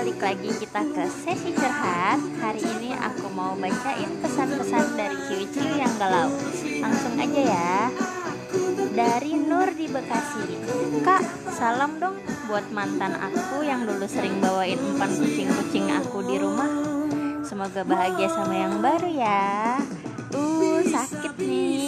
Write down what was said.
balik lagi kita ke sesi curhat. Hari ini aku mau bacain pesan-pesan dari ciwi-ciwi yang galau. Langsung aja ya. Dari Nur di Bekasi. Kak, salam dong buat mantan aku yang dulu sering bawain umpan kucing-kucing aku di rumah. Semoga bahagia sama yang baru ya. Uh, sakit nih.